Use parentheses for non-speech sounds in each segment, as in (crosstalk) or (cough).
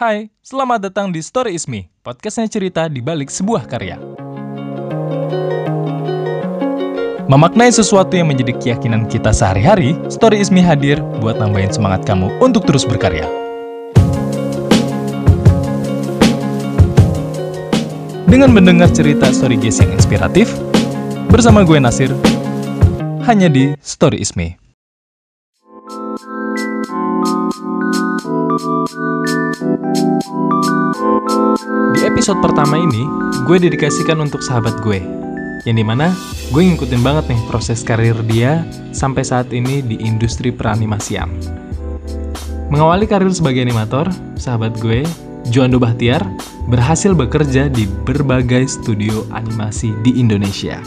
Hai, selamat datang di Story Is Me, podcastnya cerita di balik sebuah karya. Memaknai sesuatu yang menjadi keyakinan kita sehari-hari, Story Is Me hadir buat nambahin semangat kamu untuk terus berkarya. Dengan mendengar cerita story guys yang inspiratif, bersama gue Nasir, hanya di Story Is Me. Di episode pertama ini, gue dedikasikan untuk sahabat gue. Yang di mana gue ngikutin banget nih proses karir dia sampai saat ini di industri peranimasian. Mengawali karir sebagai animator, sahabat gue, Juando Bahtiar, berhasil bekerja di berbagai studio animasi di Indonesia.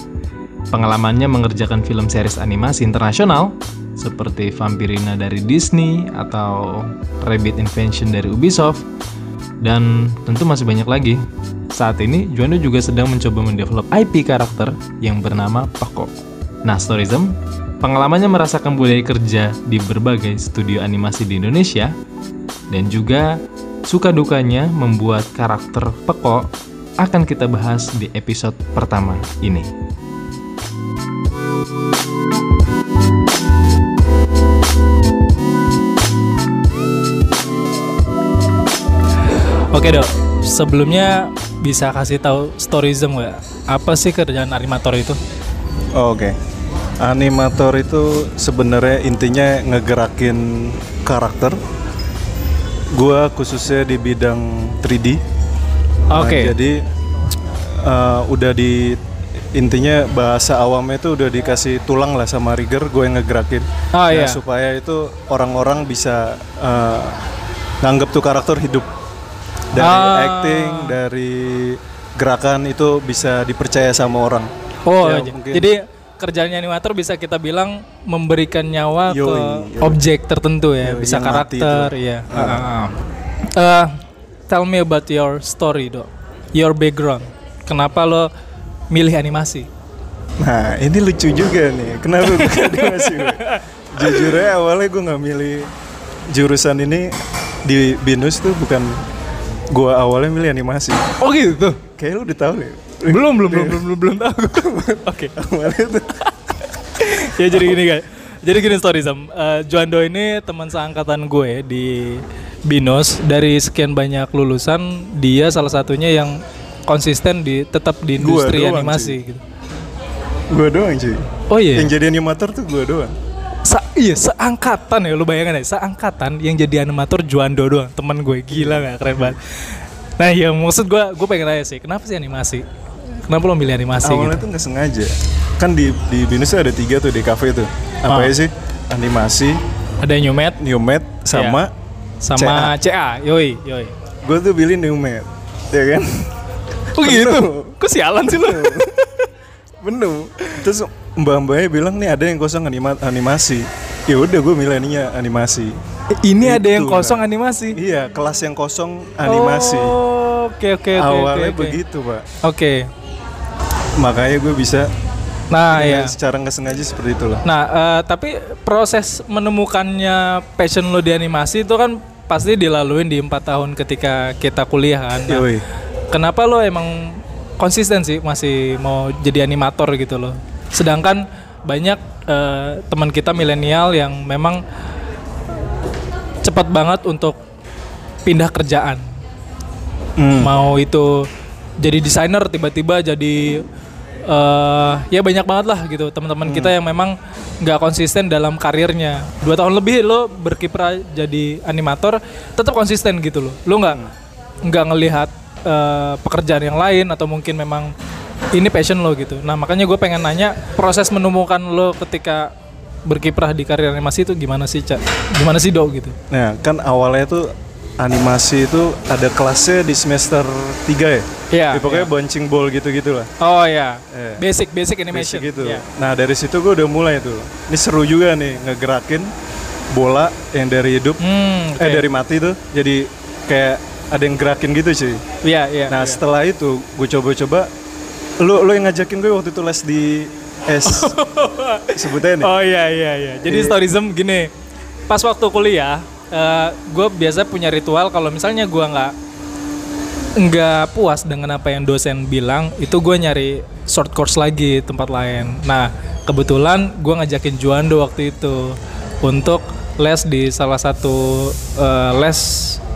Pengalamannya mengerjakan film series animasi internasional seperti Vampirina dari Disney atau Rabbit Invention dari Ubisoft dan tentu masih banyak lagi. Saat ini, Juando juga sedang mencoba mendevelop IP karakter yang bernama Pako. Nah, Storyzm, pengalamannya merasakan budaya kerja di berbagai studio animasi di Indonesia dan juga suka dukanya membuat karakter Peko akan kita bahas di episode pertama ini. Oke dok, sebelumnya bisa kasih tahu storyism nggak? Apa sih kerjaan animator itu? Oh, Oke, animator itu sebenarnya intinya ngegerakin karakter. Gua khususnya di bidang 3D. Nah, Oke. jadi uh, udah di intinya bahasa awamnya itu udah dikasih tulang lah sama rigger gue yang ngegerakin Ah, Nah, iya. supaya itu orang-orang bisa uh, nganggep tuh karakter hidup dari Ah. acting dari gerakan itu bisa dipercaya sama orang Oh, Ya, mungkin. jadi kerjanya animator bisa kita bilang memberikan nyawa Yoi, ke yoi. objek tertentu ya, Yoi, bisa karakter. Ah, ah. Eh, tell me about your story dok, your background. Kenapa lo milih animasi? Nah ini lucu juga nih Kenapa gue (laughs) animasi? Jujur aja awalnya gue gak milih Jurusan ini di BINUS tuh bukan Gue awalnya milih animasi Oh gitu. Kayaknya lu udah tahu nih Belum, belum, belum, belum, belum, belum tahu. (laughs) Oke. Awalnya tuh (laughs) ya jadi gini guys. Jadi gini story Sam. Eh, Juando ini teman seangkatan gue di Binus dari sekian banyak lulusan dia salah satunya yang konsisten di tetap di Gua industri doang animasi sih. gitu. Gue doang cuy Oh iya. Yang jadi animator tuh gue doang Sa- iya seangkatan ya lu bayangin ya seangkatan yang jadi animator Juando doang teman gue gila nggak keren banget. Nah ya maksud gue gue pengen tanya sih kenapa sih animasi? Kenapa lo milih animasi Awalnya gitu? tuh gak sengaja Kan di, di BINUS ada tiga tuh di cafe tuh Apa Ah. ya sih? Animasi, Ada New Med Newmed, sama sama CA, yoi yoi. Gue tuh pilih Newmed Ya kan? Oh gitu? Kok sialan sih lo? Bener. Terus mbak-mbaknya bilang nih ada yang kosong anima animasi. Ya udah gue milih ininya animasi. Ini ada yang Itu, kosong Kak. animasi. Iya, kelas yang kosong animasi. Oh, Oke oke oke. Awalnya oke, oke. begitu, Pak. Oke. Makanya gue bisa Nah ya, ya. secara nggak sengaja seperti itulah. Nah eh, tapi proses menemukannya passion lo di animasi itu kan pasti dilaluin di empat tahun ketika kita kuliah kan. Nah, kenapa lo emang konsisten sih masih mau jadi animator gitu loh? Sedangkan banyak eh, teman kita milenial yang memang cepat banget untuk pindah kerjaan. Hmm. mau itu jadi desainer tiba-tiba jadi eh ya banyak banget lah gitu. Teman-teman kita yang memang nggak konsisten dalam karirnya. Dua tahun lebih lo berkiprah jadi animator tetap konsisten gitu loh. Lo nggak nggak ngelihat eh, pekerjaan yang lain atau mungkin memang ini passion lo gitu nah makanya gue pengen nanya proses menemukan lo ketika berkiprah di karir animasi itu gimana sih cak gimana sih do gitu Nah, kan awalnya tuh animasi itu ada kelasnya di semester 3 ya? Iya, Ya, pokoknya bouncing ball gitu-gitu lah. oh ya Eh. basic basic animation Basic gitu. Iya. Nah dari situ gue udah mulai tuh. Ini seru juga nih ngegerakin bola yang dari hidup Hmm, eh oke. dari mati tuh jadi kayak ada yang gerakin gitu sih. Iya, iya. Nah iya. setelah itu gue coba-coba. Lu lu yang ngajakin gue waktu itu les di S (laughs) sebutnya nih. Oh iya iya iya. Jadi Iya. storyism gini. Pas waktu kuliah, gue biasa punya ritual kalau misalnya gue nggak nggak puas dengan apa yang dosen bilang, itu gue nyari short course lagi tempat lain. Nah, kebetulan gue ngajakin Juando waktu itu untuk les di salah satu eh, les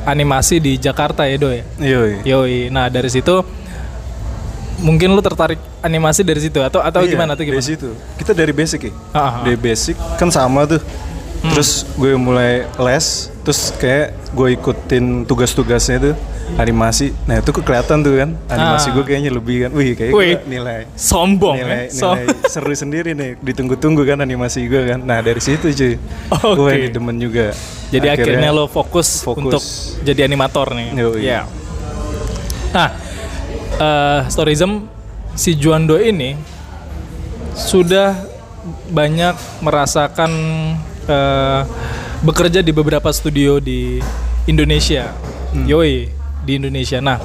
animasi di Jakarta ya Do ya. Yoi. Yoi. Nah dari situ mungkin lu tertarik animasi dari situ atau atau Iya, gimana Dari gimana? situ. Kita dari basic ya. Ah, ah. Dari basic kan sama tuh. Hmm. Terus gue mulai les, terus kayak gue ikutin tugas-tugasnya tuh animasi. Nah itu kelihatan tuh kan animasi Ah. gue kayaknya lebih kan. Wih kayak Wih. nilai Sombong nilai, ya. So- nilai (laughs) seru sendiri nih ditunggu-tunggu kan animasi gue kan. Nah dari situ cuy. Oke. Gue ini demen juga. Jadi akhirnya, lo fokus, fokus. untuk jadi animator nih. Yoi. Ya. Nah, eh Storyism si Juando ini sudah banyak merasakan eh, bekerja di beberapa studio di Indonesia. Hmm. Yoi, di Indonesia. Nah,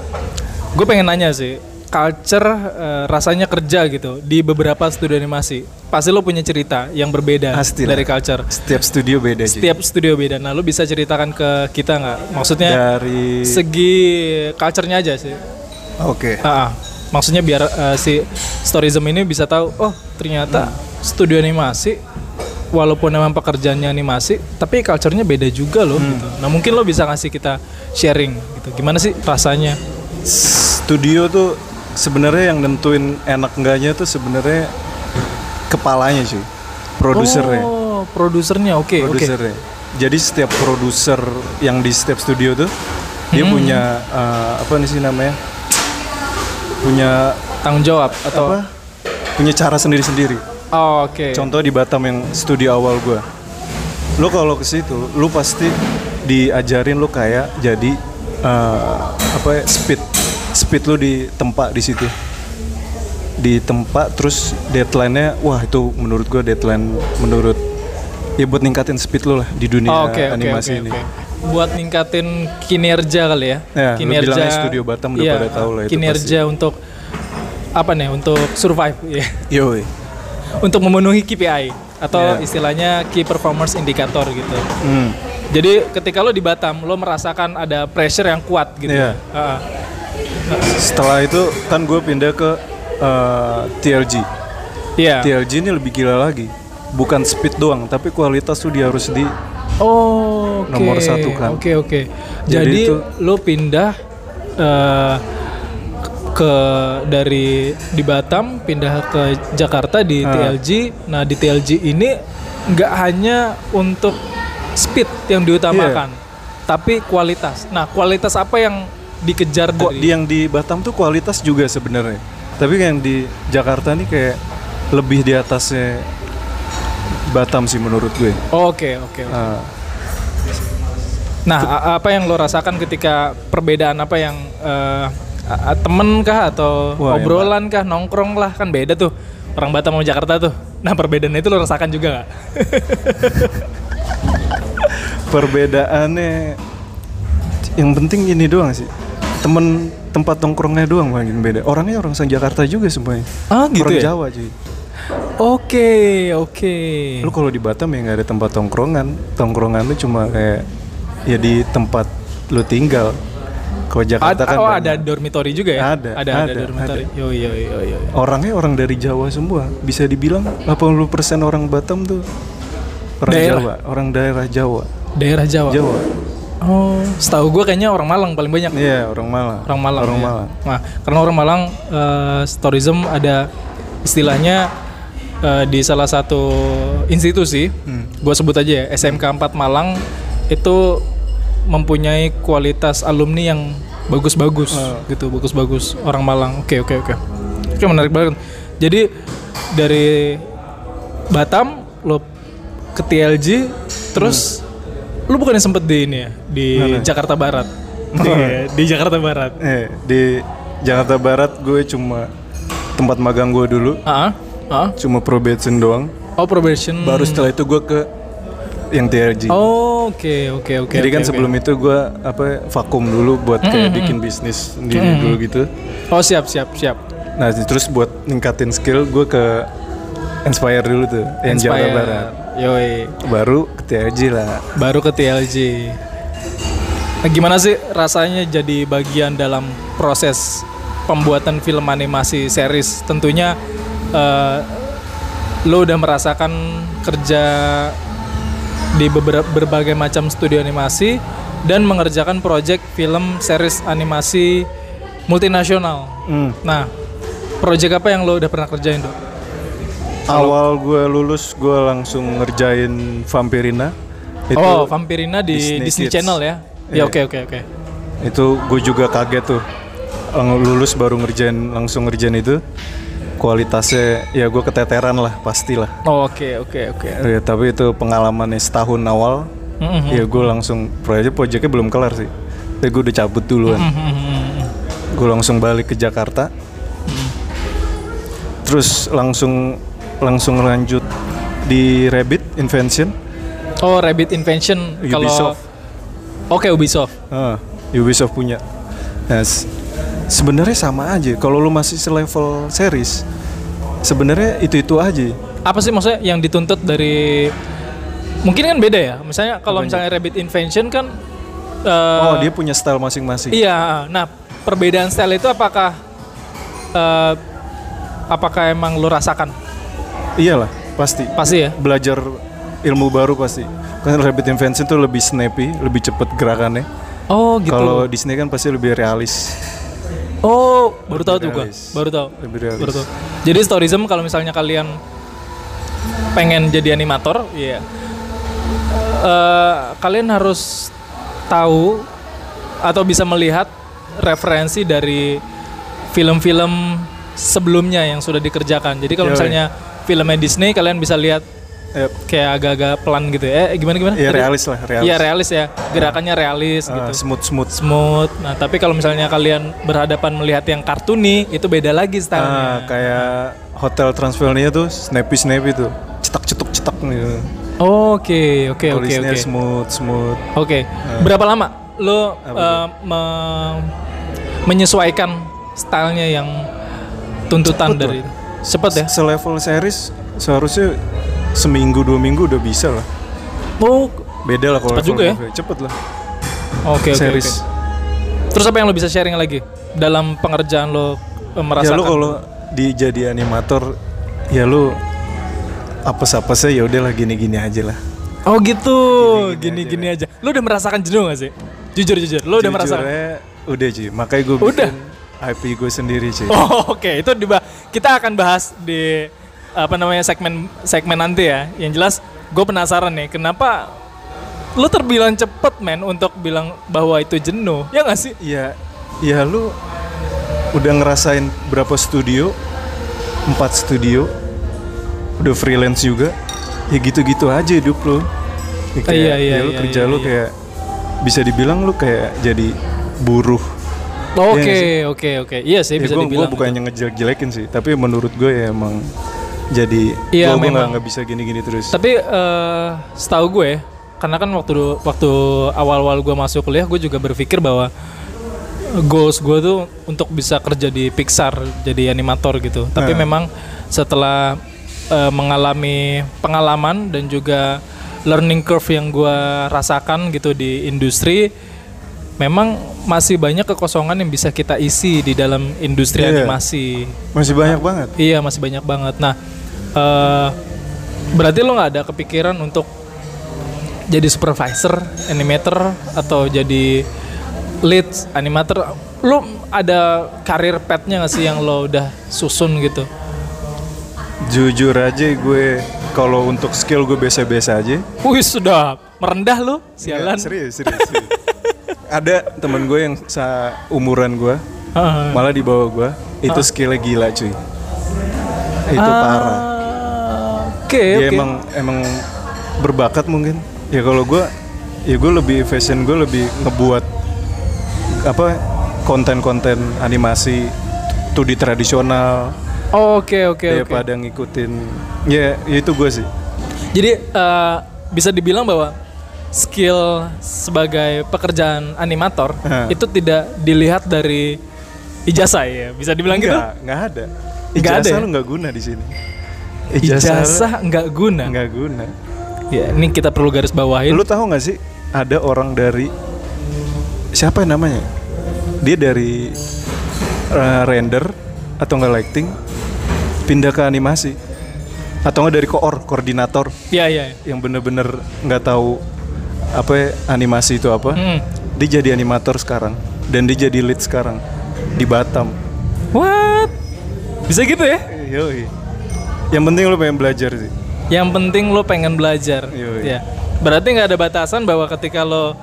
gue pengen nanya sih, culture eh, rasanya kerja gitu di beberapa studio animasi. Pasti lo punya cerita yang berbeda Pasti lah. dari culture. Setiap studio beda. Setiap studio beda. Nah, lu bisa ceritakan ke kita nggak? Maksudnya dari segi culture-nya aja sih. Oke. Ah, ah. maksudnya biar eh, si Storyism ini bisa tahu, oh ternyata studio animasi walaupun memang pekerjaannya animasi, tapi culture-nya beda juga loh gitu. Nah, mungkin lo bisa ngasih kita sharing gitu. Gimana sih rasanya? studio tuh sebenarnya yang nentuin enak enggaknya tuh sebenarnya kepalanya cuy produsernya Oh, produsernya. Oke, oke. produsernya jadi setiap produser yang di setiap studio tuh dia Hmm. punya eh, apa nih sih namanya punya Tanggung jawab atau apa? Punya cara sendiri-sendiri. Oh, oke. contoh di Batam yang studio awal gua. Lo kalau ke situ lo pasti diajarin lo kayak jadi eh, apa ya, speed. Speed lo di tempat di situ. Di tempat terus deadline-nya wah itu menurut gua deadline menurut ya buat ningkatin speed lo lah di dunia Oh, oke animasi oke ini. oke. Buat ningkatin kinerja kali ya. Ya, bilangnya Studio Batam udah Iya, pada tahu lah itu Kinerja untuk apa nih? Untuk survive ya. Yoi. untuk memenuhi KPI atau Iya. istilahnya key performance indicator gitu. Hmm. Jadi ketika lo di Batam, lo merasakan ada pressure yang kuat gitu. Iya. Ah, Setelah itu kan gue pindah ke eh, TLG. Iya. TLG ini lebih gila lagi. Bukan speed doang, tapi kualitas tuh dia harus di Oh, oke. Nomor satu kan. Oke, oke. Jadi Jadi, itu- lo pindah eh, ke dari di Batam pindah ke Jakarta di Ah. TLG. Nah, di TLG ini nggak hanya untuk speed yang diutamakan, Iya. tapi kualitas. Nah, kualitas apa yang dikejar kok dari yang di Batam tuh kualitas juga sebenarnya. Tapi yang di Jakarta nih kayak lebih di atasnya Batam sih menurut gue. Oke, oke. Ah, Nah, apa yang lo rasakan ketika perbedaan apa yang eh, a- a- temen kah atau Wah, obrolan kah nongkrong lah kan beda tuh orang Batam sama Jakarta tuh. Nah perbedaannya itu lo rasakan juga nggak? (laughs) perbedaannya yang penting ini doang sih. Temen tempat nongkrongnya doang makin beda. Orangnya orang Jakarta juga semuanya. Ah gitu orang ya? Jawa cuy. Oke oke. Lu kalau di Batam ya nggak ada tempat tongkrongan. Tongkrongan tuh cuma kayak ya di tempat lu tinggal. Kalau Jakarta kan oh banyak. ada dormitory juga ya? Ada, ada, ada, ada, dormitory. Yo yo yo yo. yo. Orangnya orang dari Jawa semua. Bisa dibilang 80% orang Batam tuh orang Daerah. Jawa, orang daerah Jawa. Daerah Jawa. Jawa. Oh, setahu gue kayaknya orang Malang paling banyak. Iya, orang Malang. Orang Malang. Orang ya. Malang. Nah, karena orang Malang eh, tourism ada istilahnya eh, di salah satu institusi, Hmm. gue sebut aja ya SMK 4 Malang itu mempunyai kualitas alumni yang bagus-bagus Oh. gitu, bagus-bagus orang Malang. Oke oke oke. Oke menarik banget. Jadi dari Batam lo ke TLG terus lu bukannya sempet di ini ya di Hmm. Mana? Jakarta Barat. (laughs) Iya, di Jakarta Barat. Eh, di Jakarta Barat gue cuma tempat magang gue dulu, Ah, ah. cuma probation doang. Oh probation. Baru setelah itu gue ke yang TRG. Oh, Oke oke oke. Jadi oke, kan oke. sebelum itu gue apa vakum dulu buat kayak bikin bisnis sendiri dulu gitu. Oh siap siap siap. Nah terus buat ningkatin skill gue ke Inspire dulu tuh, yang Jakarta Inspire. Barat. Yoi. baru ke TLJ lah Baru ke TLJ. Nah, gimana sih rasanya jadi bagian dalam proses pembuatan film animasi series? Tentunya eh, lo udah merasakan kerja di beberapa berbagai macam studio animasi dan mengerjakan proyek film series animasi multinasional. Hmm. Nah, proyek apa yang lo udah pernah kerjain, Dok? awal gue lulus gue langsung ngerjain Vampirina itu oh, Vampirina di Disney Disney, Kids. Channel ya? Iya. Ya, oke oke oke. itu gue juga kaget tuh lulus baru ngerjain langsung ngerjain itu kualitasnya ya gue keteteran lah pastilah Oh, Oke oke oke. ya, tapi itu pengalamannya setahun awal Mhm. ya gue langsung proyek proyeknya belum kelar sih tapi gue udah cabut duluan Mhm. gue langsung balik ke Jakarta terus langsung langsung lanjut di Rabbit Invention Oh, Rabbit Invention kalau Ubisoft. Oke, Ubisoft. Ah, Ubisoft punya. Nah, s- sebenarnya sama aja. Kalau lu masih selevel series, sebenarnya itu itu aja. Apa sih maksudnya yang dituntut dari Mungkin kan beda ya. Misalnya kalau misalnya Rabbit Invention kan eh, oh, dia punya style masing-masing. Iya, nah perbedaan style itu apakah eh, apakah emang lu rasakan? Iyalah, pasti. Pasti ya. Belajar ilmu baru pasti. Kan Rabbit Invention tuh lebih snappy, lebih cepet gerakannya. Oh gitu. Kalau Disney kan pasti lebih realis. Oh baru tahu tuh gua, realis. baru tahu. Baru tahu. Jadi Storyzm kalau misalnya kalian pengen jadi animator, ya eh, kalian harus tahu atau bisa melihat referensi dari film-film sebelumnya yang sudah dikerjakan. Jadi kalau Yoi. misalnya filmnya Disney, kalian bisa lihat Yep. kayak agak-agak pelan gitu ya. Eh, gimana gimana? Iya Tadi? realis lah, realis. Iya realis ya. Gerakannya realis Ah, gitu. smooth smooth. Smooth. Nah, tapi kalau misalnya kalian berhadapan melihat yang kartuni, itu beda lagi Ah, stylenya. kayak Hotel Transylvania tuh snappy snappy tuh. Cetak cetuk cetak gitu. Oke, oke, oke, oke. smooth smooth. Oke. Berapa lama lo eh, me- menyesuaikan stylenya yang tuntutan Cepet dari cepet ya? Selevel series seharusnya seminggu dua minggu udah bisa lah. Oh, Beda lah kalau Cepet juga ya? Cepet lah. oke, oke, series. oke. Terus apa yang lo bisa sharing lagi dalam pengerjaan lo eh, Ya merasakan? lu kalau di jadi animator ya lu apes-apesnya ya udahlah gini-gini aja lah. Oh gitu, Gini-gini gini-gini aja. Lo udah merasakan jenuh gak sih? Jujur jujur, lo udah merasakan? Udah cuy, makanya gue Udah? IP gue sendiri cuy. (laughs) Oh, Oke, itu diba- kita akan bahas di apa namanya segmen segmen nanti ya. Yang jelas, gue penasaran nih, kenapa lu terbilang cepet men untuk bilang bahwa itu jenuh, ya nggak sih? Ya, ya lu udah ngerasain berapa studio? Empat studio, udah freelance juga. Ya gitu-gitu aja hidup lu. Ya kayak, Iya, iya, ya lu iya, kerja iya, lu iya. kayak bisa dibilang lu kayak jadi buruh. Oke, sih? oke, oke. Iya sih Ya, bisa gua, dibilang. gua bukannya ngejelek-jelekin sih, tapi menurut gue ya emang jadi Iya, gua nggak bisa gini-gini terus. Tapi eh, setahu gue, karena kan waktu waktu awal-awal gue masuk kuliah, gue juga berpikir bahwa goals gue tuh untuk bisa kerja di Pixar jadi animator gitu. Tapi Nah. memang setelah eh, mengalami pengalaman dan juga learning curve yang gue rasakan gitu di industri, memang masih banyak kekosongan yang bisa kita isi di dalam industri Iya. animasi. Masih banyak banget. Iya masih banyak banget. Nah, eh berarti lo nggak ada kepikiran untuk jadi supervisor animator atau jadi lead animator? Lo ada karir petnya nggak sih yang lo udah susun gitu? Jujur aja gue kalau untuk skill gue biasa-biasa aja. Wih sudah merendah lo, sialan. Nggak, serius, serius, serius. (laughs) Ada temen gue yang umuran gue, Ah. malah di bawah gue, itu skillnya gila cuy. Itu Ah, parah. Oke Dia oke. emang emang berbakat mungkin. Ya kalau gue, ya gue lebih fashion gue lebih ngebuat apa konten-konten animasi 2D tradisional Oke oke oke. daripada ngikutin ya, ya itu gue sih Jadi eh, bisa dibilang bahwa skill sebagai pekerjaan animator Hah. itu tidak dilihat dari ijazah ya, bisa dibilang gitu. nggak nggak ada Nggak ada ijazah ya? lu nggak guna di sini Ijazah nggak guna. nggak guna Ya, ini kita perlu garis bawahin. Lu tahu nggak sih ada orang dari siapa namanya? Dia dari uh, render atau nggak lighting pindah ke animasi atau nggak dari koor koordinator Iya, iya. yang bener-bener nggak tahu apa ya, animasi itu apa. Hmm. Dia jadi animator sekarang dan dia jadi lead sekarang di Batam. What? Bisa gitu ya? Yoi. Yang penting lu pengen belajar sih. Yang penting lo pengen belajar. Yoi. Ya. Berarti nggak ada batasan bahwa ketika lo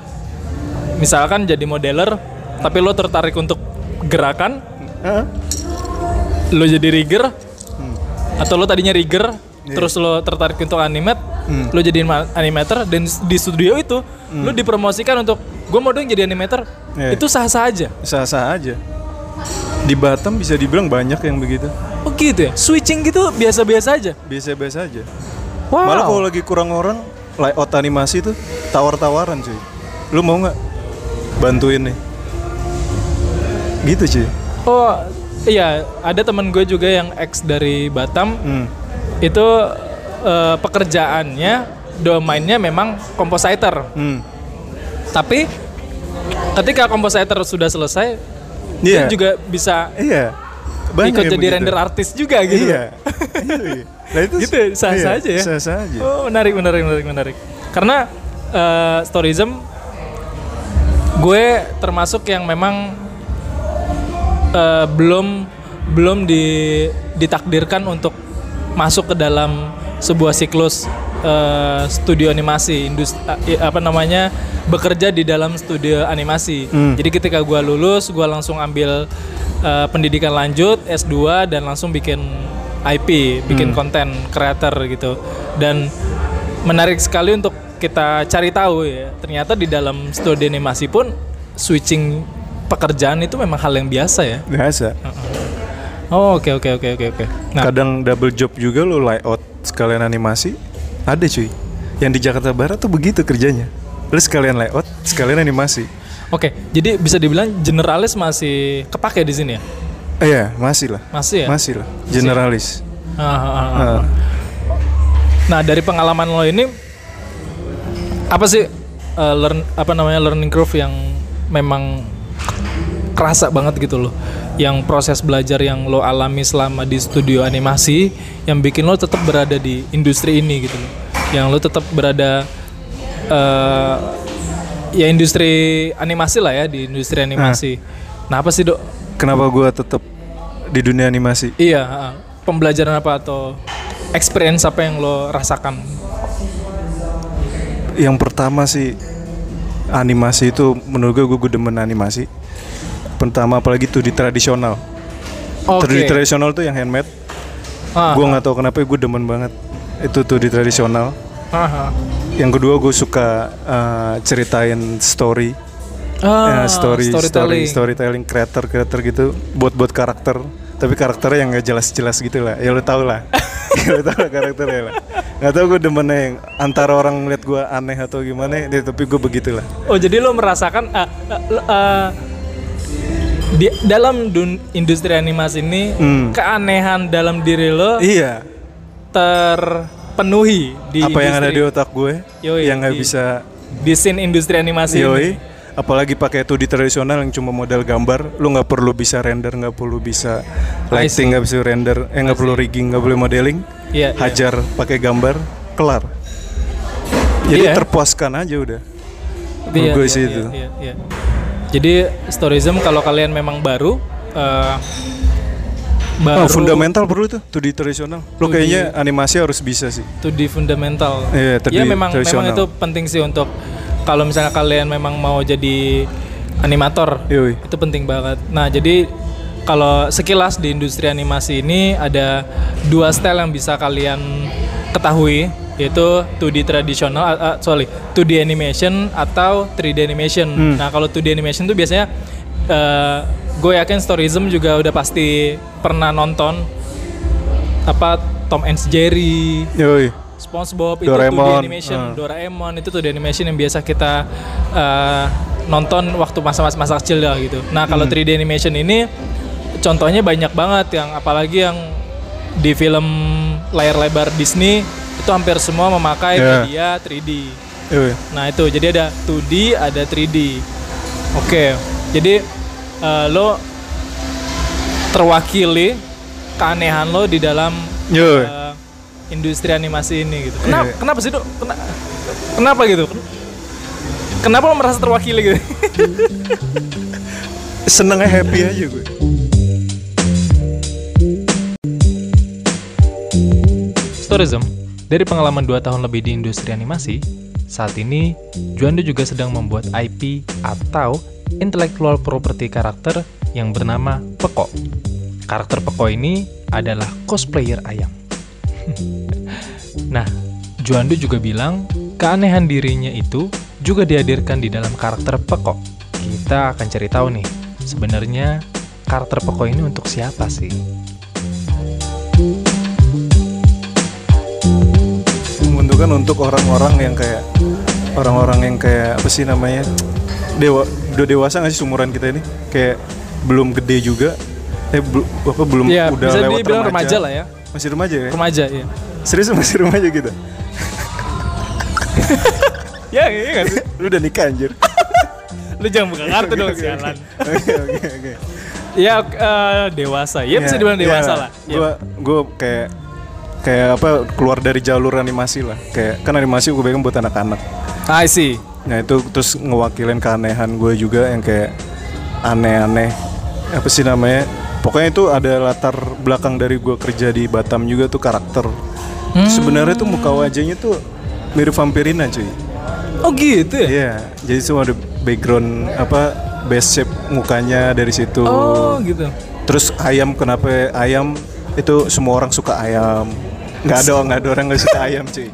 misalkan jadi modeler, tapi lo tertarik untuk gerakan, Hah? lo jadi rigger, Hmm. atau lo tadinya rigger, Iya. terus lo tertarik untuk animate, Hmm. lo jadi anima- animator dan di studio itu lo dipromosikan untuk gue mau dong jadi animator, Iya. itu sah-sah aja. Sah-sah aja. Di Batam bisa dibilang banyak yang begitu. Oh gitu ya? Switching gitu biasa-biasa aja. Biasa-biasa aja. Wow. Malah kalau lagi kurang orang, layout animasi tuh tawar-tawaran cuy. Lu mau nggak bantuin nih? Gitu cuy. Oh iya, ada temen gue juga yang ex dari Batam. Hmm. Itu eh, pekerjaannya, domainnya memang compositor. Hmm. Tapi ketika compositor sudah selesai, Iya. dia juga bisa Iya. Banyak ikut jadi begitu. render artis juga gitu. (laughs) Iya. Iya. Nah itu Gitu ya, sah-sah iya, aja ya? Sah-sah aja. Oh menarik, menarik, menarik, menarik. Karena eh, Storyism, gue termasuk yang memang eh, belum belum di, ditakdirkan untuk masuk ke dalam sebuah siklus eh, studio animasi, industri apa namanya bekerja di dalam studio animasi. Hmm. Jadi ketika gue lulus, gue langsung ambil eh, pendidikan lanjut S2 dan langsung bikin IP, bikin konten creator gitu. Dan menarik sekali untuk kita cari tahu ya. Ternyata di dalam studio animasi pun switching pekerjaan itu memang hal yang biasa ya. Biasa. Oh, oke oke oke oke oke. Nah, Kadang double job juga lu layout sekalian animasi. Ada cuy. Yang di Jakarta Barat tuh begitu kerjanya. Lu sekalian layout, sekalian animasi. oke. Jadi bisa dibilang generalis masih kepake di sini ya? Eh, Iya, masih lah. Masih ya? Masih lah. Generalis. Ah, ah, ah. Ah. Nah, dari pengalaman lo ini apa sih uh, learn apa namanya learning curve yang memang kerasa banget gitu loh. Yang proses belajar yang lo alami selama di studio animasi yang bikin lo tetap berada di industri ini gitu loh. Yang lo tetap berada uh, ya industri animasi lah ya, di industri animasi. Nah, apa sih, Dok? Kenapa gua tetap di dunia animasi? Iya, pembelajaran apa atau experience apa yang lo rasakan? Yang pertama sih animasi itu menurut gue gue demen animasi. Pertama apalagi tuh di tradisional. Oke. Di tradisional tuh yang handmade. Ah, Gue nggak tahu kenapa gue demen banget. Itu tuh di tradisional. ah. Yang kedua gue suka uh, ceritain story, Ah, Ya, story, story, storytelling. storytelling, creator, creator gitu, buat buat karakter. Tapi karakternya yang nggak jelas-jelas gitu lah. Ya lu tau lah. (laughs) ya, lu tau lah karakternya lah. Nggak tau gue demennya yang antara orang ngeliat gue aneh atau gimana, ya, tapi gue begitulah. Oh jadi lo merasakan ah, lo, ah, di dalam dun- industri animasi ini Hmm. keanehan dalam diri lo Iya. terpenuhi di apa yang ada di otak gue Yoi, yang nggak di- bisa di scene industri animasi yoi ini. apalagi pakai 2D tradisional yang cuma model gambar lu nggak perlu bisa render nggak perlu bisa lighting nggak bisa render eh nggak perlu rigging nggak perlu modeling Iya, iya. hajar pakai gambar kelar jadi Iya. terpuaskan aja udah Iya, menurut gue iya, sih iya, itu iya, iya. Jadi storyism kalau kalian memang baru eh, baru Oh, fundamental perlu tuh 2D tradisional 2D. kayaknya animasi harus bisa sih to di fundamental. Iya, ya 2D memang memang itu penting sih untuk kalau misalnya kalian memang mau jadi animator. Yoi. Itu penting banget. Nah, jadi kalau sekilas di industri animasi ini ada dua style yang bisa kalian ketahui yaitu 2D tradisional ah, sorry 2D animation atau 3D animation. Hmm. Nah, kalau 2D animation tuh biasanya eh, gue yakin Storyism juga udah pasti pernah nonton apa Tom and Jerry, Yoi. SpongeBob itu Doraemon, 2D animation, ah. Doraemon itu 2D animation yang biasa kita eh, nonton waktu masa-masa masa kecil ya gitu. Nah kalau Hmm. 3D animation ini contohnya banyak banget yang apalagi yang di film layar lebar Disney itu hampir semua memakai Ya. media 3D. Iya. Nah itu jadi ada 2D, ada 3D. Oke, jadi eh, lo terwakili keanehan lo di dalam Yo. eh, industri animasi ini gitu. Kenapa? Iya. Kenapa sih, Dok? Kena- kenapa gitu? Kenapa lo merasa terwakili gitu? (laughs) Senengnya happy aja gue. Storism, dari pengalaman 2 tahun lebih di industri animasi, saat ini Juando juga sedang membuat IP atau Intellectual Property karakter yang bernama Peko. Karakter Peko ini adalah cosplayer ayam. (laughs) nah, Juando juga bilang keanehan dirinya itu juga dihadirkan di dalam karakter Peko. Kita akan cari tahu nih, sebenarnya karakter Peko ini untuk siapa sih? Membentukkan untuk orang-orang yang kayak orang-orang yang kayak apa sih namanya dewa udah dewasa nggak sih seumuran kita ini kayak belum gede juga eh bel- apa belum Ya, udah bisa lewat remaja. remaja lah ya. masih remaja ya Remaja, iya. serius masih remaja gitu (laughs) Ya, iya gak sih? lu udah nikah anjir Lu jangan buka kartu dong, oke, sialan. oke oke oke Ya, eh, dewasa. Ya, bisa dibilang dewasa lah. Ya. gue gue kayak kayak apa keluar dari jalur animasi lah. Kayak kan animasi gue bikin buat anak-anak. I see. Nah itu terus ngewakilin keanehan gue juga yang kayak aneh-aneh. Apa sih namanya? Pokoknya itu ada latar belakang dari gue kerja di Batam juga tuh karakter. Hmm. sebenarnya tuh muka wajahnya tuh mirip Vampirina cuy. Oh gitu ya? iya. Jadi semua ada background apa base shape mukanya dari situ. Oh gitu. terus ayam kenapa ayam itu semua orang suka ayam nggak ada nggak ada orang nggak suka ayam cuy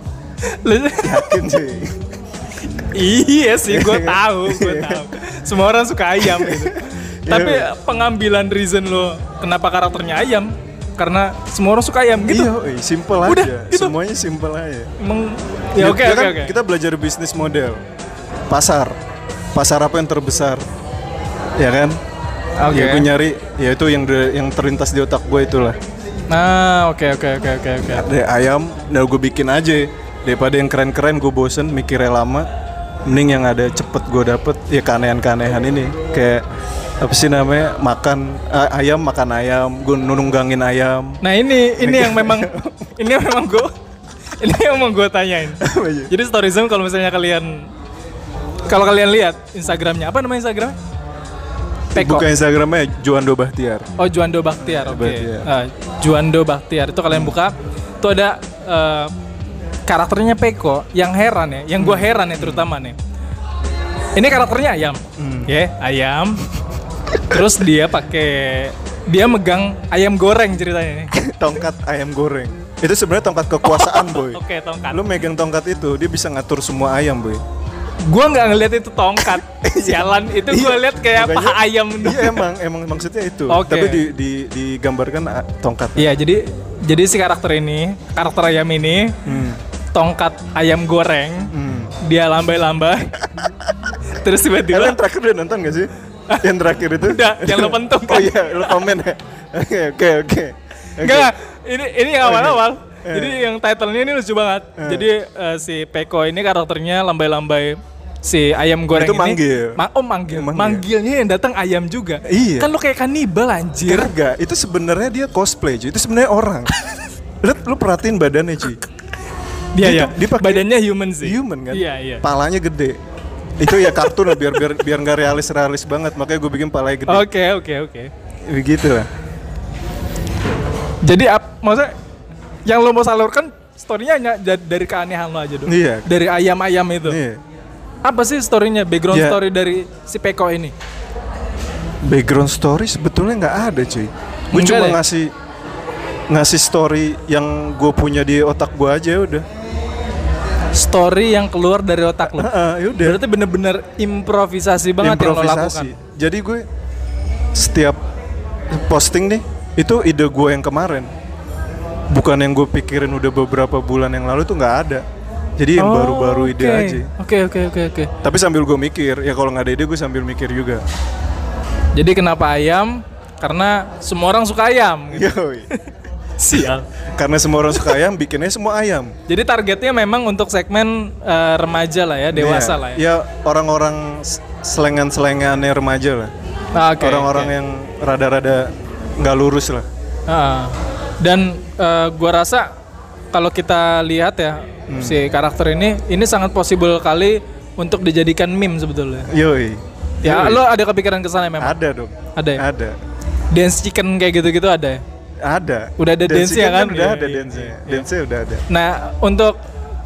yakin cuy iya sih, gue tahu, gue tahu. Semua orang suka ayam gitu. (laughs) Tapi pengambilan reason lo kenapa karakternya ayam karena semua orang suka ayam gitu. Iya, simple Udah, aja. gitu. Semuanya simple aja. Emang ya oke Kita oke kan- oke. Kita belajar bisnis model. Pasar. Pasar apa yang terbesar? Ya kan? Oke. Ya gue nyari ya itu yang de- yang terlintas di otak gue itulah. Nah, oke oke oke oke oke. Ada ayam, nah gue bikin aja. Daripada yang keren-keren gue bosen mikirnya lama. Mending yang ada cepet gue dapet ya keanehan-keanehan ini. Kayak apa sih namanya makan a- ayam makan ayam gue nunggangin ayam Nah ini ini yang memang (laughs) ini yang memang gue ini yang mau gue tanyain. (laughs) Jadi Storyzone kalau misalnya kalian kalau kalian lihat Instagramnya apa namanya Instagram? Peko. buka Instagramnya Juando Bahtiar Oh Juando Baktiar, oke. Bahtiar. Ah, Juando Baktiar itu kalian buka, itu ada eh, karakternya Peko yang heran ya, yang gua heran ya terutama nih. Ini karakternya ayam, ya ayam. Terus dia pakai dia megang ayam goreng ceritanya nih. (laughs) tongkat ayam goreng itu sebenarnya tongkat kekuasaan (laughs) boy Oke tongkat. lu megang tongkat itu dia bisa ngatur semua ayam boy Gua nggak ngeliat itu tongkat, (laughs) sialan itu gua Iya, lihat kayak makanya- paha ayam. (laughs) iya emang emang maksudnya itu. Oke. tapi di, di digambarkan ah, tongkat. Iya jadi jadi si karakter ini karakter ayam ini hmm. tongkat ayam goreng Hmm. dia lambai-lambai. (laughs) Terus tiba-tiba yang terakhir udah nonton gak sih? Yang terakhir itu? Udah yang lo pentung oh kan? iya lu komen ya. Oke oke oke. Enggak ini ini yang awal-awal. Jadi yang titlenya ini lucu banget Eh. jadi eh, si Peko ini karakternya lambai-lambai si ayam goreng Itu ini manggil. Ma- oh manggil. Manggil. manggilnya yang datang ayam juga Iya. kan lo kayak kanibal anjir Kagak, itu sebenarnya dia cosplay cuy. Itu sebenarnya orang. (laughs) lu, lu perhatiin badannya cuy. dia ya dia pakai- badannya human sih Human kan? iya iya Palanya gede. Itu ya kartun lah biar biar biar nggak realis realis banget. Makanya gue bikin palanya gede. oke oke oke Begitu lah. Jadi ap, maksudnya yang lo mau salurkan storynya hanya da- dari keanehan lo aja dong. Iya. Dari ayam-ayam itu. Nih, Apa sih storynya, background Ya. story dari si Peko ini? background story sebetulnya nggak ada cuy. Gue cuma ada ya? ngasih ngasih story yang gue punya di otak gue aja udah. Story yang keluar dari otak lo. Heeh, ya udah. Berarti bener-bener improvisasi banget yang lo lakukan. Jadi gue setiap posting nih itu ide gue yang kemarin. Bukan yang gue pikirin udah beberapa bulan yang lalu itu nggak ada. Jadi yang Oh, baru-baru ide oke. aja. Oke oke oke oke. Tapi sambil gue mikir, ya kalau nggak ada ide gue sambil mikir juga. Jadi kenapa ayam? Karena semua orang suka ayam. Gitu. Yoi. (laughs) Sial. Karena semua orang suka ayam, bikinnya semua ayam. Jadi targetnya memang untuk segmen eh, remaja lah ya, dewasa Iya. lah ya. Ya orang-orang selengan-selengannya remaja lah. Ah, oke, orang-orang oke. yang rada-rada nggak lurus lah. Ah. Dan eh, gua rasa kalau kita lihat ya Hmm. si karakter ini ini sangat possible kali untuk dijadikan meme sebetulnya. Yoi. Ya, Yoi. lo ada kepikiran ke sana memang? ada dong. Ada ya? Ada. Dance chicken kayak gitu-gitu ada ya? Ada. Udah ada Dance dance-nya kan? Udah Iya, ada iya, dance-nya. iya. Udah ada. Nah, untuk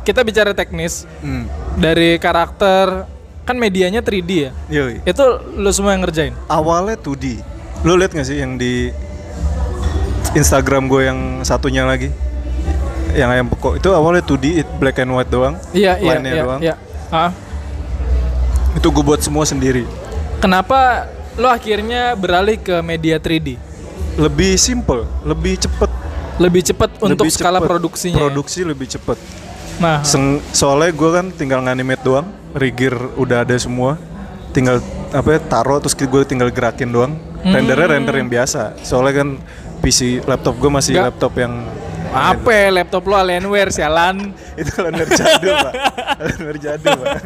kita bicara teknis Hmm. dari karakter kan medianya 3D ya. Yoi. Itu lo semua yang ngerjain. Awalnya 2D. Lo liat gak sih yang di Instagram gue yang satunya lagi? Yang ayam pokok itu awalnya 2D, it black and white doang. Iya, iya, iya, doang. iya. Ah, Itu gue buat semua sendiri. kenapa lo akhirnya beralih ke media 3D? Lebih simple, lebih cepet. Lebih untuk lebih skala cepet. produksinya. ya? Produksi lebih cepet. Nah, Seng- soalnya gue kan tinggal nganimate doang, rigir udah ada semua, tinggal apa ya, taruh terus gue tinggal gerakin doang. Hmm. Rendernya render yang biasa. Soalnya kan PC laptop gue masih Nggak. laptop yang apa ya, laptop lo Alienware sialan. (laughs) itu render jadul pak, render jadul pak.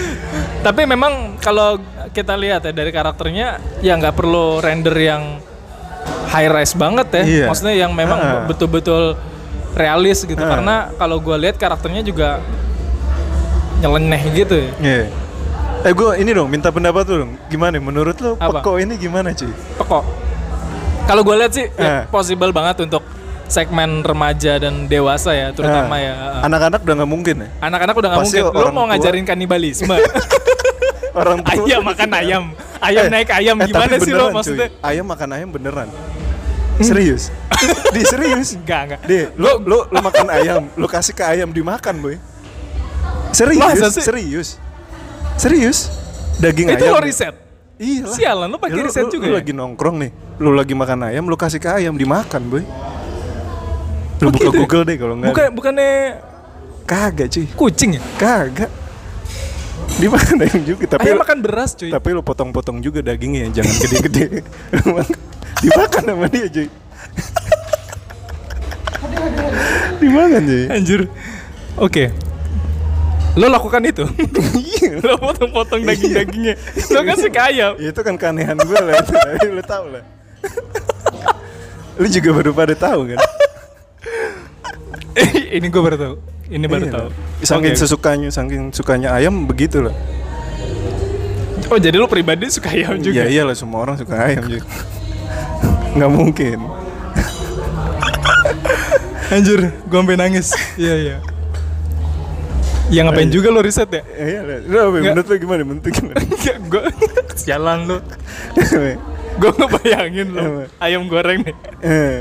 (laughs) Tapi memang kalau kita lihat ya dari karakternya ya nggak perlu render yang high res banget ya. Iya. Maksudnya yang memang Ah. betul-betul realis gitu. Ah. Karena kalau gue lihat karakternya juga nyeleneh gitu ya. Iya. Eh gue ini dong minta pendapat lu dong. Gimana? Menurut lo Apa? Peko ini gimana cuy? Pekok. Kalau gue lihat sih ya Eh. possible banget untuk segmen remaja dan dewasa ya terutama Ah. ya. Anak-anak udah nggak mungkin ya. Anak-anak udah nggak mungkin. Lo mau tua- ngajarin kanibalisme? (laughs) Orang tua ayam makan ayam. Ayam Eh, naik ayam eh, gimana sih lo beneran, cuy. maksudnya? Ayam makan ayam beneran. Serius? (laughs) Di serius? Enggak, enggak. Deh, lo lo lo makan ayam, lo kasih ke ayam dimakan, boy. Serius? Masa sih? Serius? Serius? Daging Itu ayam. lo riset. Iya. Sialan, lo pakai Ya, riset lu- juga Lu ya? lagi nongkrong nih, lu lagi makan ayam, lu kasih ke ayam dimakan, boy. Lu Oh, buka gitu ya? Google deh kalau enggak. Bukan bukannya Kagak, cuy. kucing ya? Kagak. Dimakan ayam juga, tapi ayam lu- makan beras cuy. tapi lu potong-potong juga dagingnya, jangan gede-gede. (laughs) Dimakan sama dia, cuy. (laughs) dimakan, cuy. Anjir. Oke. Lo lakukan itu. Iya. (laughs) lo potong-potong daging-dagingnya. Lo kasih ke ayam. Ya, itu kan keanehan gue lah lu tahu lah. (laughs) lu juga baru pada tahu kan? (laughs) Ini gue baru tahu. Ini baru Iya tahu. Saking Oke. sesukanya, saking sukanya ayam begitu lah. Oh jadi lo pribadi suka ayam juga? Ya iyalah semua orang suka ayam juga. Nggak mungkin. Anjir, gue sampai nangis. Iya iya. Ya ngapain juga lo riset ya? Ya iyalah. Lu apa, menurut lu gimana? Menurut lu gimana? (laughs) gue sialan lo. Gue ngebayangin lo ayam goreng nih. Eh,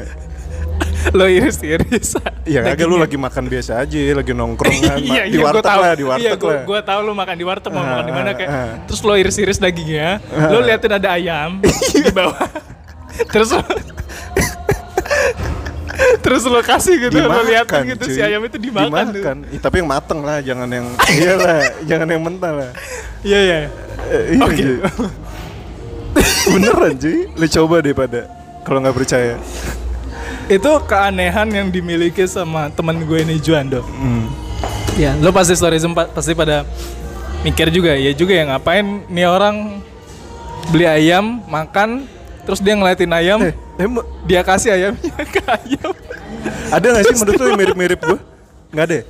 Lo iris-iris. Ya kagak lu lagi makan biasa aja, lagi nongkrong kan. iya, di iya, gua warteg tahu. lah, di warteg iya, gua, lah. gua tahu lu makan di warteg mau Ah, makan di mana ah, kayak. ah. Terus lo iris-iris dagingnya, lo liatin ada ayam (laughs) di bawah. terus lo Terus lo kasih gitu, lo liatin gitu si cuy. ayam itu dimakan. tuh. Dimakan. Ih, tapi yang mateng lah, jangan yang (laughs) iyalah, jangan yang mentah lah. Iya, iya. Eh, iya, Oke. Beneran cuy, lu coba deh pada kalau nggak percaya. itu keanehan yang dimiliki sama teman gue ini Juando. Hmm. Ya, lo pasti story sempat pasti pada mikir juga ya juga ya ngapain nih orang beli ayam makan terus dia ngeliatin ayam Eh, emang dia kasih ayamnya (laughs) ke ayam ada nggak sih menurut lu yang mirip-mirip gue? Nggak ada. ya?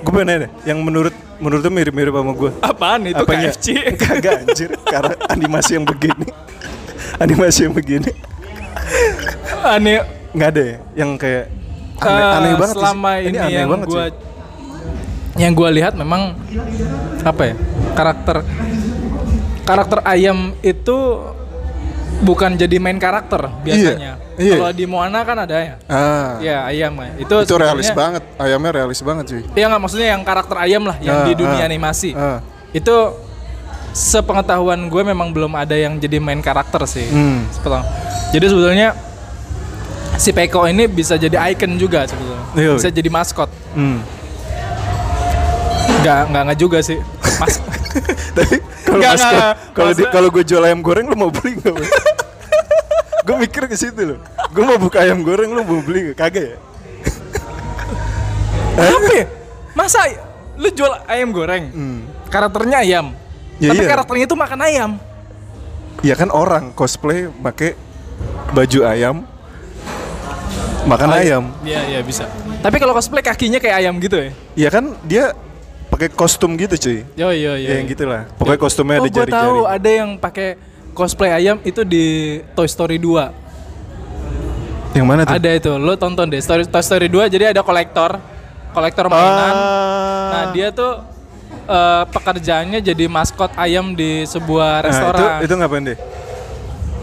Gue pengen nanya deh, yang menurut menurut lu mirip-mirip sama gue. apaan itu Apanya? KFC Kagak (laughs) anjir, karena animasi yang begini. Animasi yang begini. aneh Nggak ada ya? Yang kayak aneh, eh, aneh banget sih. selama ini, aneh yang banget gua sih. yang gua lihat memang apa ya karakter karakter ayam itu bukan jadi main karakter biasanya iya. kalau di Moana kan ada ya Ah. ya ayam ya itu itu realis banget. Ayamnya realis banget cuy. Iya nggak maksudnya yang karakter ayam lah yang Ah, di dunia ah, animasi ah. itu sepengetahuan gue memang belum ada yang jadi main karakter sih Hmm. Jadi sebetulnya si Peko ini bisa jadi icon juga sebetulnya Iya. bisa jadi maskot Hmm. nggak nggak nggak juga sih mas (laughs) Tapi kalau Nggak, mas- nggak, kalau kalau gue jual ayam goreng lu mau beli nggak? (laughs) gue mikir ke situ loh. gue mau buka ayam goreng lu mau beli nggak? kagak ya? Apa ya? Masa lu jual ayam goreng? Hmm. Karakternya ayam. Ya Tapi iya. karakternya itu makan ayam. Ya kan orang cosplay pakai baju ayam makan ayam. Iya, iya bisa. Tapi kalau cosplay kakinya kayak ayam gitu ya? Ya kan dia pakai kostum gitu cuy. Yo yo yo. Ya yang gitulah. Pokoknya kostumnya oh, ada gua tahu jari-jari. ada yang pakai cosplay ayam itu di Toy Story 2. Yang mana tuh? Ada itu, lo tonton deh. Story, Toy Story 2 jadi ada kolektor, kolektor mainan. Ah. Nah, dia tuh eh, pekerjaannya jadi maskot ayam di sebuah Nah, restoran. itu itu ngapain deh?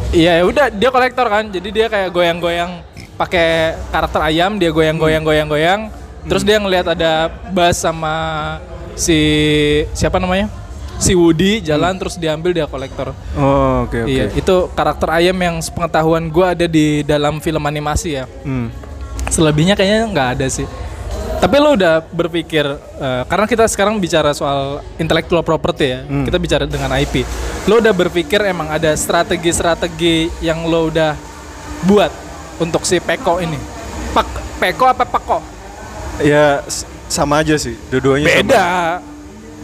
Iya, ya udah dia kolektor kan. Jadi dia kayak goyang-goyang pakai karakter ayam, dia goyang-goyang goyang-goyang. Terus dia ngelihat ada Buzz sama si siapa namanya? Si Woody jalan terus diambil dia kolektor. Oh, oke oke. Iya, itu karakter ayam yang sepengetahuan gua ada di dalam film animasi ya. Hmm. Selebihnya kayaknya nggak ada sih. Tapi lo udah berpikir eh, karena kita sekarang bicara soal intellectual property ya, Hmm. kita bicara dengan IP. Lo udah berpikir emang ada strategi-strategi yang lo udah buat untuk si Peko ini? Pak Peko apa Peko? Ya sama aja sih, dua-duanya sama. Beda,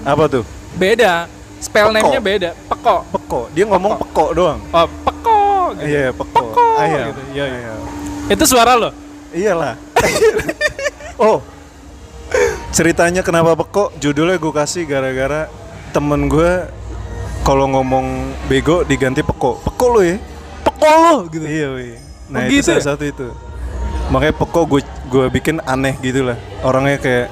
Apa tuh? beda. Spell Peko. name-nya beda. Peko. Peko. Dia ngomong peko doang. Oh, Peko. gitu. Iya, peko. Peko, Ayam. gitu. Iya, iya. Ayam. Itu suara lo. Iyalah. (laughs) oh. Ceritanya kenapa peko? Judulnya gue kasih gara-gara temen gue kalau ngomong bego diganti peko. Peko lo ya? Peko lo gitu. Iya, wih. Nah, Oh, itu gitu salah ya? satu itu. Makanya peko gue gue bikin aneh gitu lah. Orangnya kayak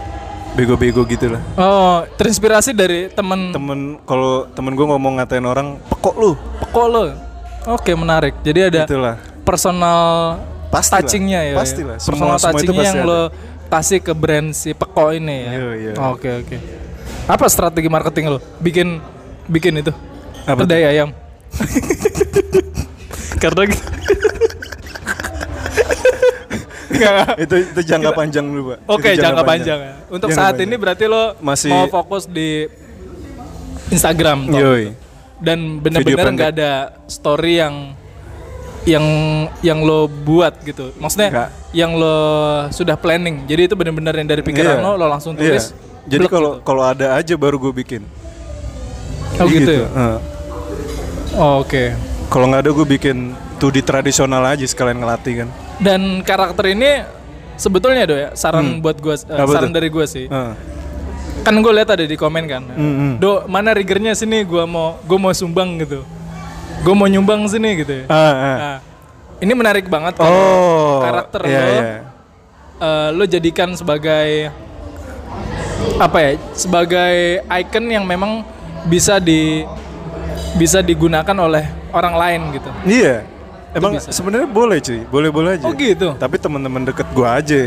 bego-bego gitu lah. Oh, terinspirasi dari temen Temen kalau temen gue ngomong ngatain orang peko lu, Peko lo. Oke, menarik. Jadi ada itulah. personal Pastilah, touchingnya ya. pastilah. Semua- Personal semua itu touchingnya pasti yang ada. lo kasih ke brand si Peko ini ya. Iya, iya. Oke, oke. Apa strategi marketing lo? Bikin bikin itu. Apa Kedai ayam. (laughs) Karena gitu. Nggak. itu itu jangka panjang dulu, Pak. Oke, Itu jangka panjang ya. Untuk Jangka saat panjang. ini berarti lo Masih- mau fokus di Instagram toh? Yoi. dan pendek. nggak ada story yang yang yang lo buat gitu maksudnya Nggak. yang lo sudah planning jadi itu bener-bener yang dari pikiran Iya. lo lo langsung Iya. tulis Jadi blek kalau gitu. kalau ada aja baru gue bikin. oh gitu, ya Heeh. Oh, oke Kalau nggak ada gue bikin 2D tradisional aja sekalian ngelatih kan. dan karakter ini sebetulnya do ya saran buat gue Hmm. Apa saran tuh? dari gue sih Heeh. kan gue lihat ada di komen kan Mm-mm. do mana riggernya sini gue mau gue mau sumbang gitu gue mau nyumbang sini gitu ya Ah, ah. Nah, ini menarik banget Oh, karakter iya, lo iya. eh, lo jadikan sebagai apa ya sebagai icon yang memang bisa di bisa digunakan oleh orang lain gitu Iya. Emang bisa. sebenarnya boleh cuy, boleh-boleh aja. oh gitu Tapi teman-teman deket gue aja.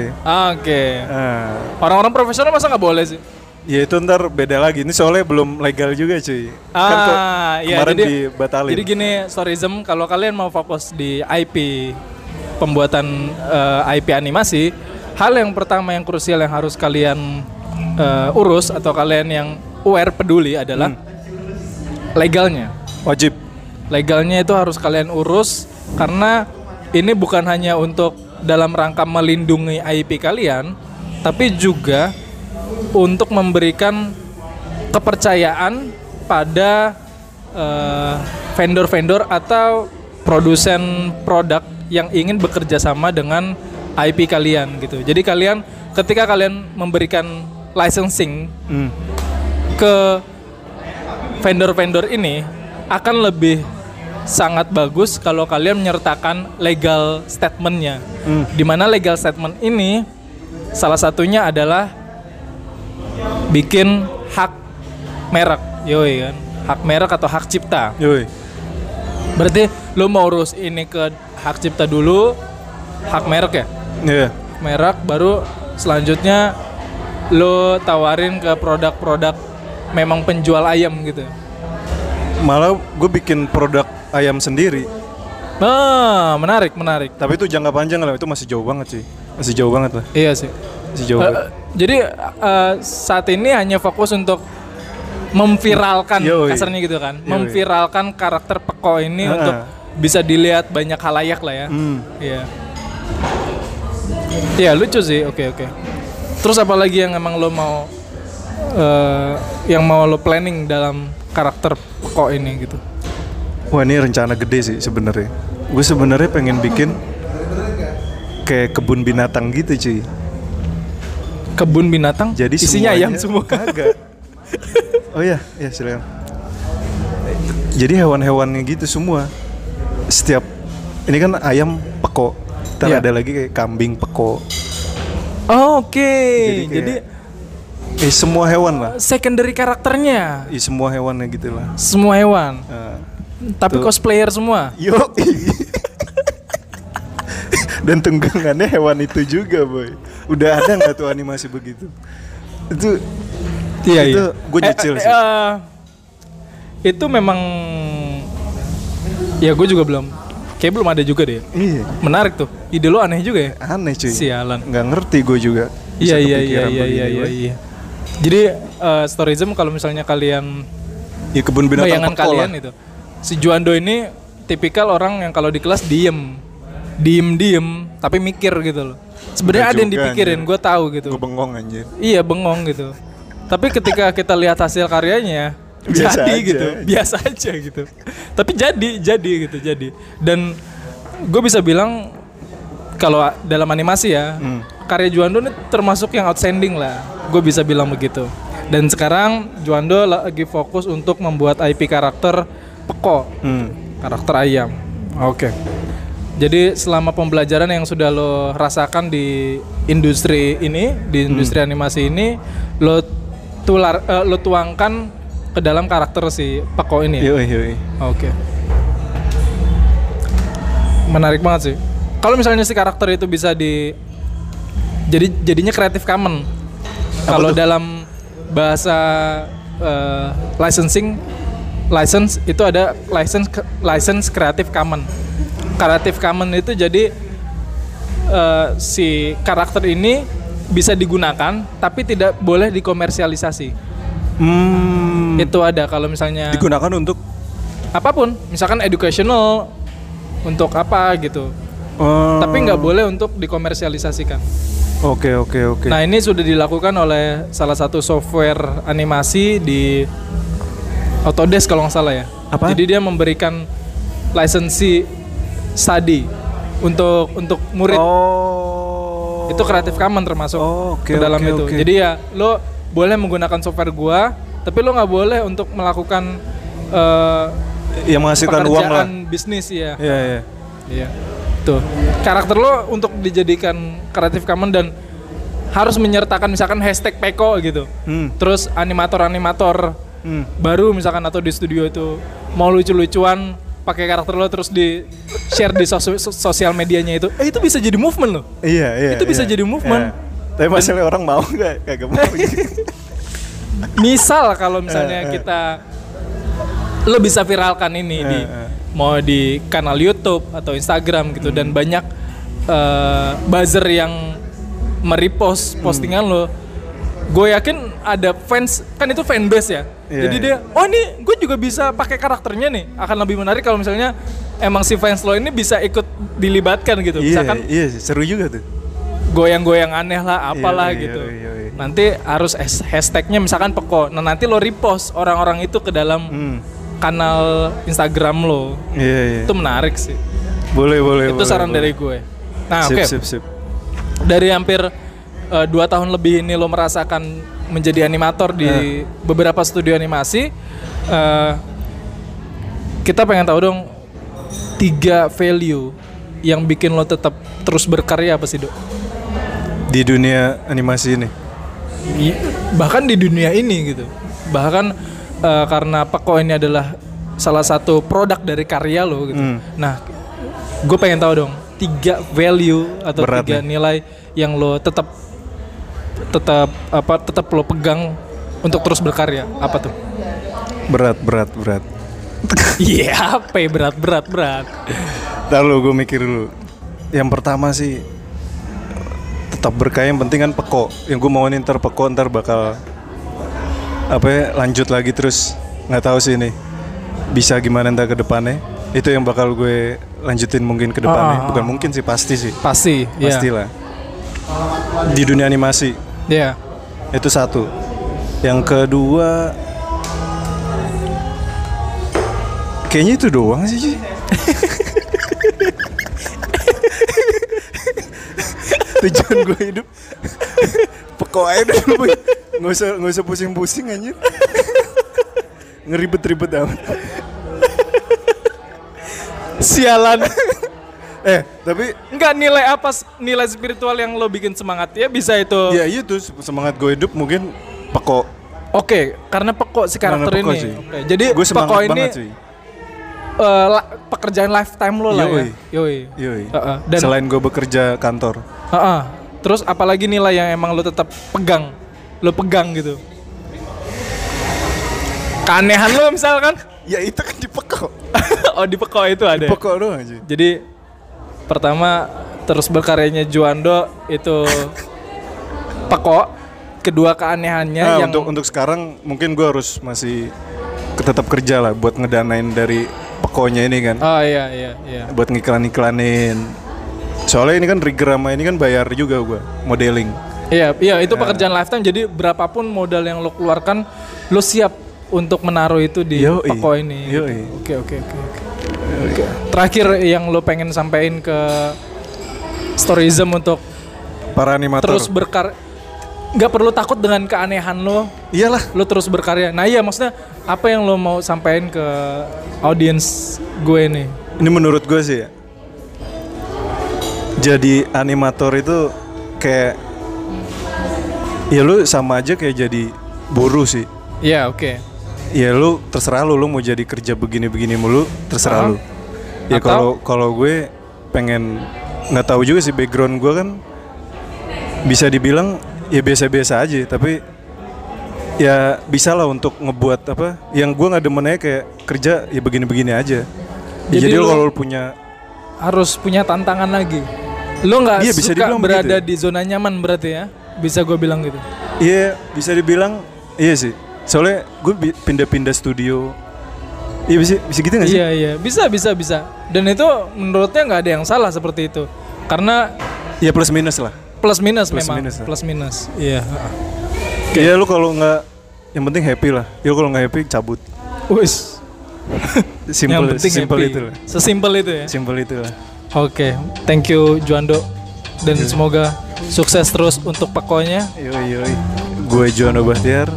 oke Ah. orang-orang profesional masa nggak boleh sih Ya itu ntar beda lagi. Ini soalnya belum legal juga cuy. kan ah iya kemarin jadi dibatalin. jadi gini storyism kalau kalian mau fokus di IP pembuatan eh, IP animasi hal yang pertama yang krusial yang harus kalian eh, urus atau kalian yang aware peduli adalah Hmm. legalnya Wajib. legalnya itu harus kalian urus karena ini bukan hanya untuk dalam rangka melindungi IP kalian tapi juga untuk memberikan kepercayaan pada eh, vendor-vendor atau produsen produk yang ingin bekerja sama dengan IP kalian gitu. Jadi kalian ketika kalian memberikan licensing Hmm. ke vendor-vendor ini akan lebih sangat bagus kalau kalian menyertakan legal statementnya. Hmm. Di mana legal statement ini salah satunya adalah bikin hak merek, yoi kan, hak merek atau hak cipta. Yoi. Berarti lo mau urus ini ke hak cipta dulu, hak merek ya, Iya. merek baru selanjutnya lo tawarin ke produk-produk memang penjual ayam gitu. Malah gue bikin produk ayam sendiri. Ah, menarik, menarik. Tapi itu jangka panjang lah. Itu masih jauh banget sih. Masih jauh banget lah. Iya sih. Masih jauh Eh, banget. Jadi eh, saat ini hanya fokus untuk memviralkan Yoi. kasarnya gitu kan, Yoi. memviralkan karakter Peko ini Ah. untuk bisa dilihat banyak halayak lah ya. Hmm. Iya. Iya lucu sih, oke oke. Terus apa lagi yang emang lo mau eh, yang mau lo planning dalam karakter kok ini gitu? Wah ini rencana gede sih sebenarnya. Gue sebenarnya pengen bikin kayak kebun binatang gitu cuy. Kebun binatang, Jadi isinya ayam semua. Kagak. (laughs) oh iya, ya silakan. Jadi hewan-hewannya gitu semua. Setiap ini kan ayam peko. Ntar Iya. ada lagi kayak kambing peko. Oh, Oke, Jadi jadi, kayak- Eh semua hewan lah. secondary karakternya Ih, semua hewannya gitu lah. semua hewan, Nah, tapi Tuh. cosplayer semua. Yo. (laughs) Dan tunggangannya hewan itu juga, boy. Udah ada nggak tuh animasi begitu? Itu Iya Itu gua nyicil sih. eh, itu memang ya gue juga belum kayak belum ada juga deh. iya Menarik tuh. Ide lo aneh juga ya. aneh cuy. Sialan. Nggak ngerti gue juga. Iya iya iya iya iya iya. iya. Jadi eh, storyism kalau misalnya kalian Ya kebun binatang bayangan kalian lah. itu. Si Juando ini tipikal orang yang kalau di kelas diem, diem diem, tapi mikir gitu loh. Sebenarnya ada yang dipikirin, gue tahu gitu. Gue bengong anjir. Iya bengong gitu. Tapi ketika kita lihat hasil karyanya, (laughs) Biasa jadi aja. gitu, biasa aja gitu. Tapi jadi, jadi gitu, jadi. Dan gue bisa bilang kalau dalam animasi ya, Hmm. karya Juando ini termasuk yang outstanding lah. Gue bisa bilang begitu. Dan sekarang Juando lagi fokus untuk membuat IP karakter Peko, Hmm. karakter ayam. Oke. Jadi selama pembelajaran yang sudah lo rasakan di industri ini, di industri animasi ini, lo tular, eh, lo tuangkan ke dalam karakter si Peko ini. ya? Yoi, yoi. Oke. Menarik banget sih. Kalau misalnya si karakter itu bisa di jadi jadinya kreatif common. Kalau dalam bahasa eh, licensing license itu ada license license creative common. Creative common itu jadi eh, si karakter ini bisa digunakan tapi tidak boleh dikomersialisasi. Hmm. Itu ada kalau misalnya Digunakan untuk apa pun misalkan educational untuk apa gitu Oh. tapi nggak boleh untuk dikomersialisasikan Oke oke oke. nah ini sudah dilakukan oleh salah satu software animasi di Autodesk kalau nggak salah ya Apa? jadi dia memberikan lisensi study untuk untuk murid Oh. itu Creative Commons termasuk Oh, oke, ke dalam oke, itu oke. jadi ya lo boleh menggunakan software gua tapi lo nggak boleh untuk melakukan eh, yang menghasilkan uang lah. bisnis ya Iya iya. Iya. Tuh. Karakter lo untuk dijadikan kreatif common dan harus menyertakan misalkan hashtag Peko gitu. Hmm. Terus animator-animator Hmm. baru misalkan atau di studio itu mau lucu-lucuan pakai karakter lo terus di share di sos- sos- sosial medianya itu. Eh itu bisa jadi movement loh. Iya iya. Itu bisa iya. jadi movement. Iya. Tapi masalahnya orang mau nggak? Kagak mau. (laughs) Misal kalau misalnya Eh, eh. kita lo bisa viralkan ini di eh. mau di kanal YouTube atau Instagram gitu dan banyak eh, buzzer yang merepost postingan lo. Gue yakin ada fans kan itu fanbase ya. Iya, Jadi iya. dia, oh ini gue juga bisa pakai karakternya nih. Akan lebih menarik kalau misalnya emang si fans lo ini bisa ikut dilibatkan gitu. Iya Misalkan iya seru juga tuh. goyang-goyang aneh lah, apalah Iya, iya, gitu. iya, iya. Nanti harus has- hashtagnya misalkan peko. Nah nanti lo repost orang-orang itu ke dalam Hmm. kanal Instagram lo. Iya iya. Itu menarik sih. Boleh boleh. itu boleh, saran boleh. dari gue. Nah oke. sip sip. Dari hampir eh, dua tahun lebih ini lo merasakan menjadi animator di Eh. beberapa studio animasi. eh, kita pengen tahu dong tiga value yang bikin lo tetap terus berkarya apa sih dok? Di dunia animasi ini. I- bahkan di dunia ini gitu bahkan eh, karena Peko ini adalah salah satu produk dari karya lo gitu Hmm. nah gue pengen tahu dong tiga value atau Berat tiga nih. nilai yang lo tetap tetap apa tetap lo pegang untuk terus berkarya apa tuh Berat berat berat. (laughs) iya apa ya? berat berat berat Ntar lu gue mikir dulu. Yang pertama sih tetap berkaya yang penting kan peko. Yang gue mau ntar peko ntar bakal apa ya, lanjut lagi terus nggak tahu sih ini bisa gimana ntar ke depannya. Itu yang bakal gue lanjutin mungkin ke depannya. Ah, Bukan mungkin sih, pasti sih. Pasti, ya. Pastilah. Di dunia animasi Ya. itu satu. Yang kedua Kayaknya itu doang sih. (laughs) Tujuan gue hidup Pekok aja dulu. Nggak usah, nggak usah pusing-pusing anjir Ngeribet-ribet amat Sialan. Eh, tapi Enggak nilai apa nilai spiritual yang lo bikin semangat ya bisa itu. ya itu semangat gue hidup mungkin Pekok Oke, karena pekok si Karena karakter pekok ini. sih. Oke, jadi Gue semangat pekok ini banget cuy eh, la- pekerjaan lifetime lo lah Yoi. ya. Yoi. Yoi. Heeh, Dan Selain gue bekerja kantor Heeh. Terus apalagi nilai yang emang lo tetap pegang, lo pegang gitu. Keanehan lo misalkan? Ya itu kan di Pekok (laughs) oh di pekok itu ada. ya? Pekok doang cuy Jadi pertama terus berkaryanya Juando itu pekok. Kedua keanehannya Nah, yang untuk untuk sekarang mungkin gue harus masih tetap kerja lah buat ngedanain dari pekonya ini kan. Oh iya iya iya. Buat ngiklan-iklanin. Soalnya ini kan Rigger sama ini kan bayar juga gue modeling. Iya, iya itu pekerjaan lifetime. Jadi berapapun modal yang lo keluarkan, lo siap untuk menaruh itu di Yoi. toko ini. Yoi. Oke, oke, oke, oke. Oke. Terakhir yang lo pengen sampaikan ke Storyism untuk Para animator. terus berkar nggak perlu takut dengan keanehan lo, Iyalah. lo terus berkarya. Nah iya maksudnya apa yang lo mau sampaikan ke audiens gue nih? Ini menurut gue sih ya. Jadi animator itu kayak ya lu sama aja kayak jadi buruh sih. Iya oke. Ya lu terserah lu lu mau jadi kerja begini-begini mulu terserah Ah. lu. Ya kalau kalau gue pengen nggak tahu juga sih background gue kan bisa dibilang ya biasa-biasa aja tapi ya bisa lah untuk ngebuat apa yang gue nggak demen aja kayak kerja ya begini-begini aja. Ya, Jadi jadi lu- kalau punya Harus punya tantangan lagi. Lo nggak Iya, bisa suka berada begitu di zona nyaman berarti ya? Bisa gue bilang gitu. Iya bisa dibilang iya sih. Soalnya gue pindah-pindah studio. Iya bisa bisa gitu gak sih? Iya iya bisa bisa bisa. Dan itu menurutnya nggak ada yang salah seperti itu. Karena Iya plus minus lah. plus minus Plus memang minus lah. plus minus. Iya. Iya lu kalau nggak yang penting happy lah. Ya kalau nggak happy cabut. Wis. (laughs) Simple, yang penting simple happy. itu lah. Sesimpel itu ya. Simple itu lah. Oke, thank you Juando dan Iya. semoga sukses terus untuk pekonya. Yoi yoi. Gue Jono Bahtiar.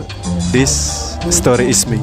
This story is me.